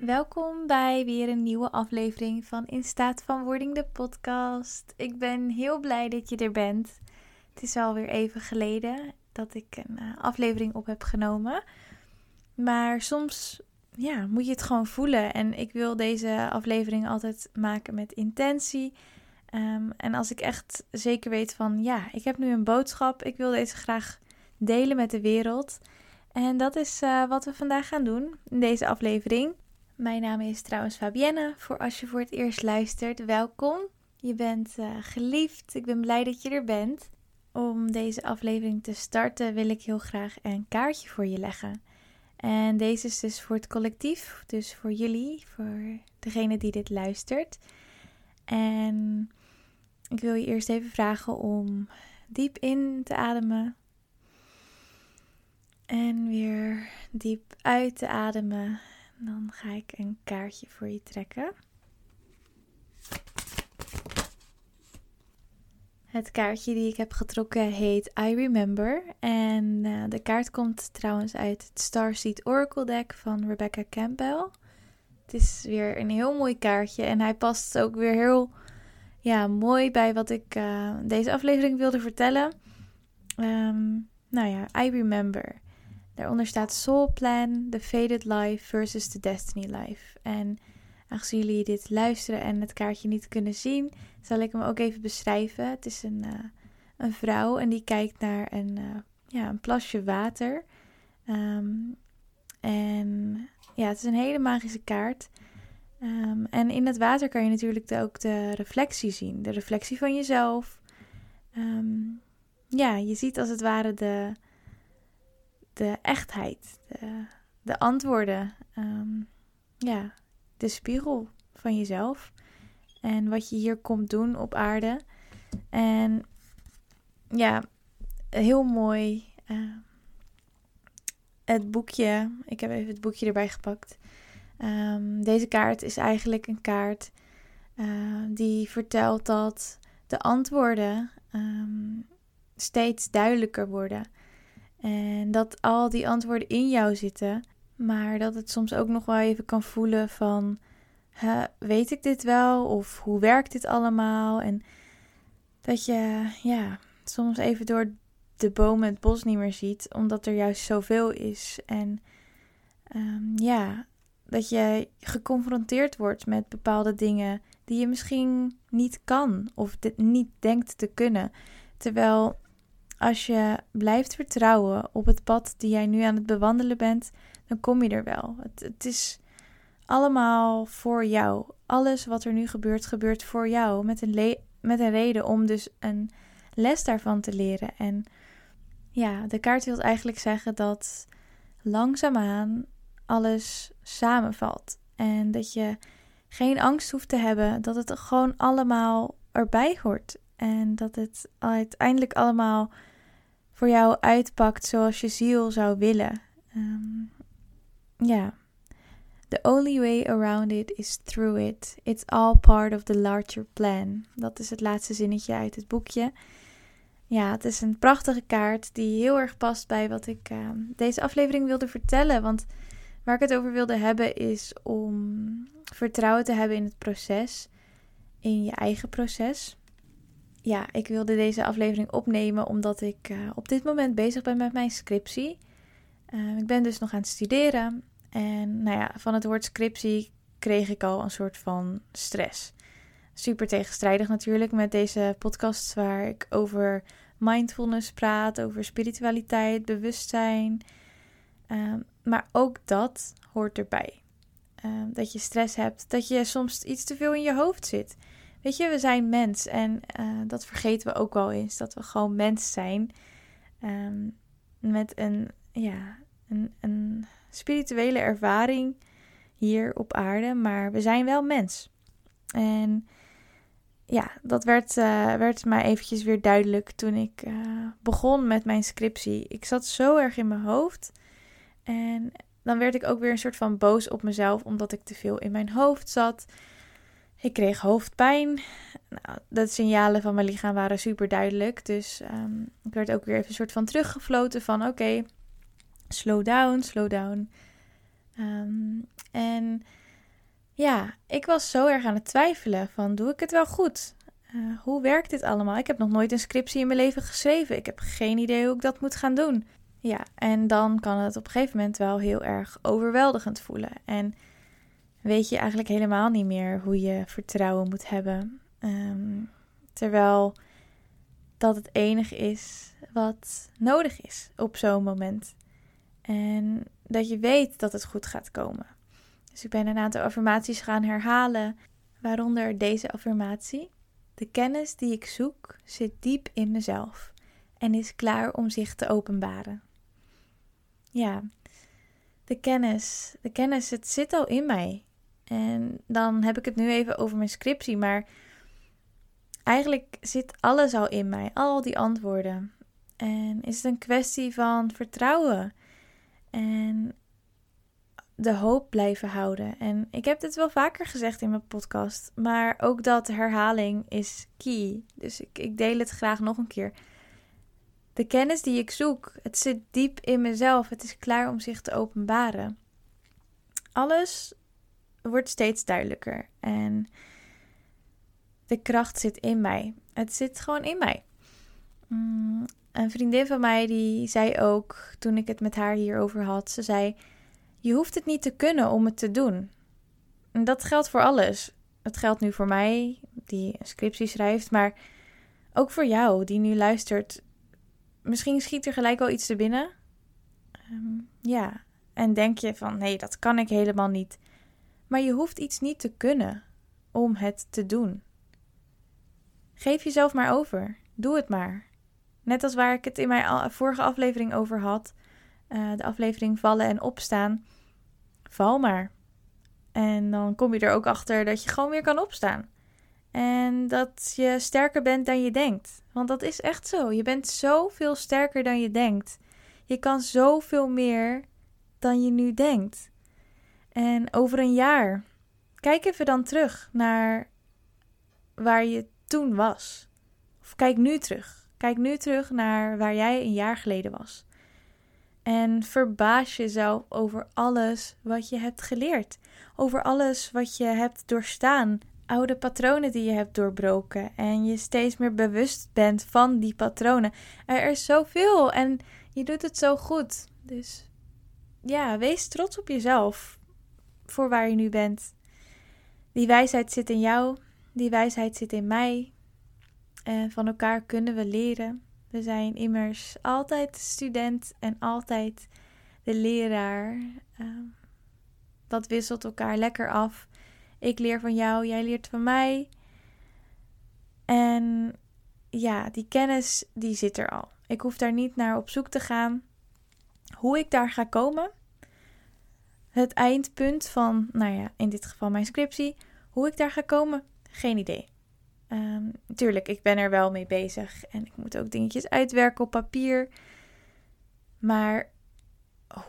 Welkom bij weer een nieuwe aflevering van In Staat van Wording, de podcast. Ik ben heel blij dat je er bent. Het is alweer even geleden dat ik een uh, aflevering op heb genomen. Maar soms ja, moet je het gewoon voelen. En ik wil deze aflevering altijd maken met intentie. Um, en als ik echt zeker weet van ja, ik heb nu een boodschap. Ik wil deze graag delen met de wereld. En dat is uh, wat we vandaag gaan doen in deze aflevering. Mijn naam is trouwens Fabienne. Voor als je voor het eerst luistert, welkom. Je bent uh, geliefd. Ik ben blij dat je er bent. Om deze aflevering te starten wil ik heel graag een kaartje voor je leggen. En deze is dus voor het collectief, dus voor jullie, voor degene die dit luistert. En ik wil je eerst even vragen om diep in te ademen. En weer diep uit te ademen. Dan ga ik een kaartje voor je trekken. Het kaartje die ik heb getrokken heet I Remember. En uh, de kaart komt trouwens uit het Starseed Oracle deck van Rebecca Campbell. Het is weer een heel mooi kaartje en hij past ook weer heel ja, mooi bij wat ik uh, deze aflevering wilde vertellen. Um, nou ja, I Remember. Daaronder staat Soul Plan, The Faded Life versus The Destiny Life. En aangezien jullie dit luisteren en het kaartje niet kunnen zien, zal ik hem ook even beschrijven. Het is een, uh, een vrouw en die kijkt naar een, uh, ja, een plasje water. Um, en ja, het is een hele magische kaart. Um, en in het water kan je natuurlijk ook de reflectie zien. De reflectie van jezelf. Um, ja, je ziet als het ware de, de echtheid, de, de antwoorden. Um, ja, de spiegel van jezelf. En wat je hier komt doen op aarde. En ja, heel mooi. Het boekje. Ik heb even het boekje erbij gepakt. Um, deze kaart is eigenlijk een kaart uh, die vertelt dat de antwoorden um, steeds duidelijker worden. En dat al die antwoorden in jou zitten, maar dat het soms ook nog wel even kan voelen van, weet ik dit wel? Of hoe werkt dit allemaal? En dat je, ja, soms even door de bomen het bos niet meer ziet, omdat er juist zoveel is. En ja, dat je geconfronteerd wordt met bepaalde dingen die je misschien niet kan of niet denkt te kunnen. Terwijl als je blijft vertrouwen op het pad die jij nu aan het bewandelen bent, dan kom je er wel. Het, het is allemaal voor jou. Alles wat er nu gebeurt, gebeurt voor jou. Met een, met een reden om dus een les daarvan te leren. En ja, de kaart wil eigenlijk zeggen dat langzaamaan alles samenvalt. En dat je geen angst hoeft te hebben dat het gewoon allemaal erbij hoort. En dat het uiteindelijk allemaal voor jou uitpakt zoals je ziel zou willen. Um, ja. The only way around it is through it. It's all part of the larger plan. Dat is het laatste zinnetje uit het boekje. Ja, het is een prachtige kaart die heel erg past bij wat ik uh, deze aflevering wilde vertellen. Want waar ik het over wilde hebben is om vertrouwen te hebben in het proces, in je eigen proces ja, ik wilde deze aflevering opnemen omdat ik uh, op dit moment bezig ben met mijn scriptie. Uh, ik ben dus nog aan het studeren. En nou ja, van het woord scriptie kreeg ik al een soort van stress. Super tegenstrijdig natuurlijk met deze podcast waar ik over mindfulness praat, over spiritualiteit, bewustzijn. Uh, maar ook dat hoort erbij. Ehm, dat je stress hebt, dat je soms iets te veel in je hoofd zit. Weet je, we zijn mens en uh, dat vergeten we ook wel eens. Dat we gewoon mens zijn. Um, met een, ja, een, een spirituele ervaring hier op aarde. Maar we zijn wel mens. En ja, dat werd, uh, werd mij eventjes weer duidelijk toen ik uh, begon met mijn scriptie. Ik zat zo erg in mijn hoofd. En dan werd ik ook weer een soort van boos op mezelf, omdat ik te veel in mijn hoofd zat Ik kreeg hoofdpijn. Nou, de signalen van mijn lichaam waren super duidelijk. Dus ehm, ik werd ook weer even een soort van teruggefloten van oké, slow down, slow down. Ehm, en ja, ik was zo erg aan het twijfelen van doe ik het wel goed? Uh, hoe werkt dit allemaal? Ik heb nog nooit een scriptie in mijn leven geschreven. Ik heb geen idee hoe ik dat moet gaan doen. Ja, en dan kan het op een gegeven moment wel heel erg overweldigend voelen. En weet je eigenlijk helemaal niet meer hoe je vertrouwen moet hebben. Um, terwijl dat het enige is wat nodig is op zo'n moment. En dat je weet dat het goed gaat komen. Dus ik ben een aantal affirmaties gaan herhalen, waaronder deze affirmatie. De kennis die ik zoek zit diep in mezelf en is klaar om zich te openbaren. Ja, de kennis, de kennis, het zit al in mij. En dan heb ik het nu even over mijn scriptie, maar eigenlijk zit alles al in mij, al die antwoorden. En is het een kwestie van vertrouwen en de hoop blijven houden. En ik heb dit wel vaker gezegd in mijn podcast, maar ook dat herhaling is key. Dus ik, ik deel het graag nog een keer. De kennis die ik zoek, het zit diep in mezelf. Het is klaar om zich te openbaren. Alles wordt steeds duidelijker en de kracht zit in mij. Het zit gewoon in mij. Mm, een vriendin van mij die zei ook toen ik het met haar hierover had, ze zei: "Je hoeft het niet te kunnen om het te doen." En dat geldt voor alles. Het geldt nu voor mij die een scriptie schrijft, maar ook voor jou die nu luistert. Misschien schiet er gelijk al iets te binnen. Ehm, ja, en denk je van nee, dat kan ik helemaal niet. Maar je hoeft iets niet te kunnen om het te doen. Geef jezelf maar over. Doe het maar. Net als waar ik het in mijn vorige aflevering over had, uh, de aflevering vallen en opstaan. Val maar. En dan kom je er ook achter dat je gewoon weer kan opstaan. En dat je sterker bent dan je denkt. Want dat is echt zo. Je bent zoveel sterker dan je denkt. Je kan zoveel meer dan je nu denkt. En over een jaar, kijk even dan terug naar waar je toen was. Of kijk nu terug. Kijk nu terug naar waar jij een jaar geleden was. En verbaas jezelf over alles wat je hebt geleerd. Over alles wat je hebt doorstaan. Oude patronen die je hebt doorbroken. En je steeds meer bewust bent van die patronen. Er is zoveel en je doet het zo goed. Dus ja, wees trots op jezelf. Voor waar je nu bent. Die wijsheid zit in jou. Die wijsheid zit in mij. En van elkaar kunnen we leren. We zijn immers altijd student en altijd de leraar. Ehm, dat wisselt elkaar lekker af. Ik leer van jou, jij leert van mij. En ja, die kennis die zit er al. Ik hoef daar niet naar op zoek te gaan. Hoe ik daar ga komen, het eindpunt van, nou ja, in dit geval mijn scriptie, hoe ik daar ga komen, geen idee. Um, tuurlijk, ik ben er wel mee bezig en ik moet ook dingetjes uitwerken op papier. Maar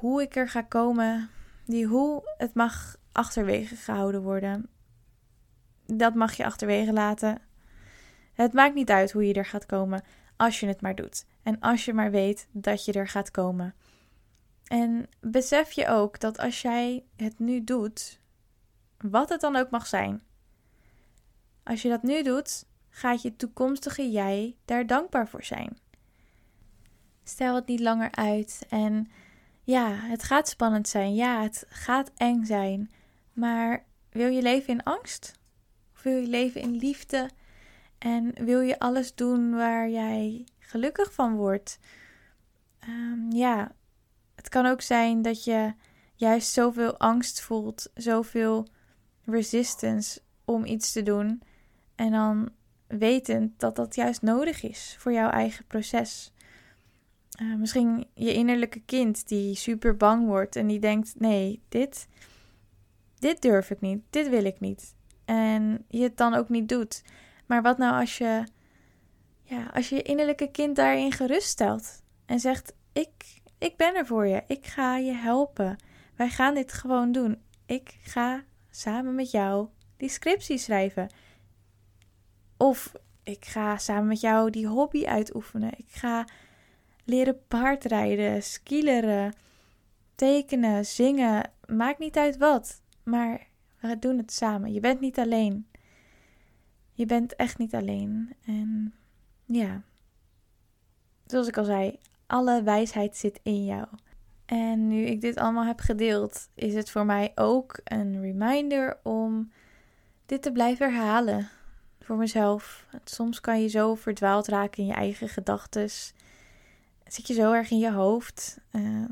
hoe ik er ga komen, die hoe, het mag achterwege gehouden worden. Dat mag je achterwege laten. Het maakt niet uit hoe je er gaat komen, als je het maar doet. En als je maar weet dat je er gaat komen. En besef je ook dat als jij het nu doet, wat het dan ook mag zijn, als je dat nu doet, gaat je toekomstige jij daar dankbaar voor zijn. Stel het niet langer uit en ja, het gaat spannend zijn, ja, het gaat eng zijn, maar wil je leven in angst? Of wil je leven in liefde? En wil je alles doen waar jij gelukkig van wordt? Um, ja, het kan ook zijn dat je juist zoveel angst voelt, zoveel resistance om iets te doen. En dan wetend dat dat juist nodig is voor jouw eigen proces. Uh, misschien je innerlijke kind die super bang wordt en die denkt: nee, dit, dit durf ik niet, dit wil ik niet. En je het dan ook niet doet. Maar wat nou als je, ja, als je je innerlijke kind daarin geruststelt en zegt: ik, ik ben er voor je, ik ga je helpen. Wij gaan dit gewoon doen. Ik ga samen met jou die scriptie schrijven. Of ik ga samen met jou die hobby uitoefenen. Ik ga leren paardrijden, skileren, tekenen, zingen. Maakt niet uit wat. Maar we doen het samen. Je bent niet alleen. Je bent echt niet alleen. En ja, zoals ik al zei, alle wijsheid zit in jou. En nu ik dit allemaal heb gedeeld, is het voor mij ook een reminder om dit te blijven herhalen voor mezelf. Soms kan je zo verdwaald raken in je eigen gedachten. Zit je zo erg in je hoofd. Uh,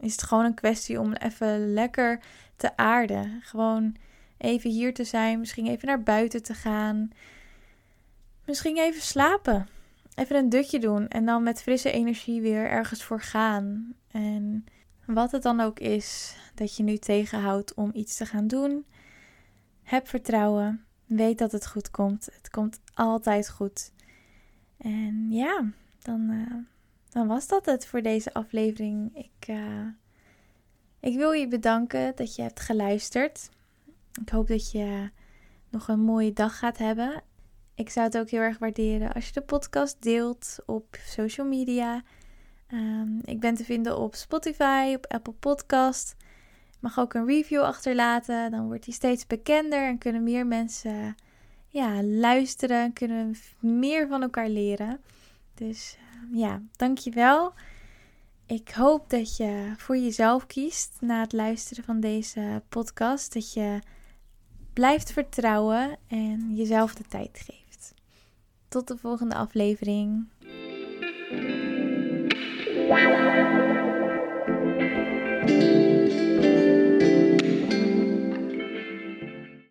is het gewoon een kwestie om even lekker te aarden. Gewoon even hier te zijn. Misschien even naar buiten te gaan. Misschien even slapen. Even een dutje doen. En dan met frisse energie weer ergens voor gaan. En wat het dan ook is dat je nu tegenhoudt om iets te gaan doen. Heb vertrouwen. Weet dat het goed komt. Het komt altijd goed. En ja, dan, uh, dan was dat het voor deze aflevering. Ik, uh, ik wil je bedanken dat je hebt geluisterd. Ik hoop dat je nog een mooie dag gaat hebben. Ik zou het ook heel erg waarderen als je de podcast deelt op social media. Um, ik ben te vinden op Spotify, op Apple Podcast. Mag ook een review achterlaten. Dan wordt die steeds bekender en kunnen meer mensen ja, luisteren. Kunnen meer van elkaar leren. Dus uh, ja, dankjewel. Ik hoop dat je voor jezelf kiest na het luisteren van deze podcast. Dat je blijft vertrouwen en jezelf de tijd geeft. Tot de volgende aflevering.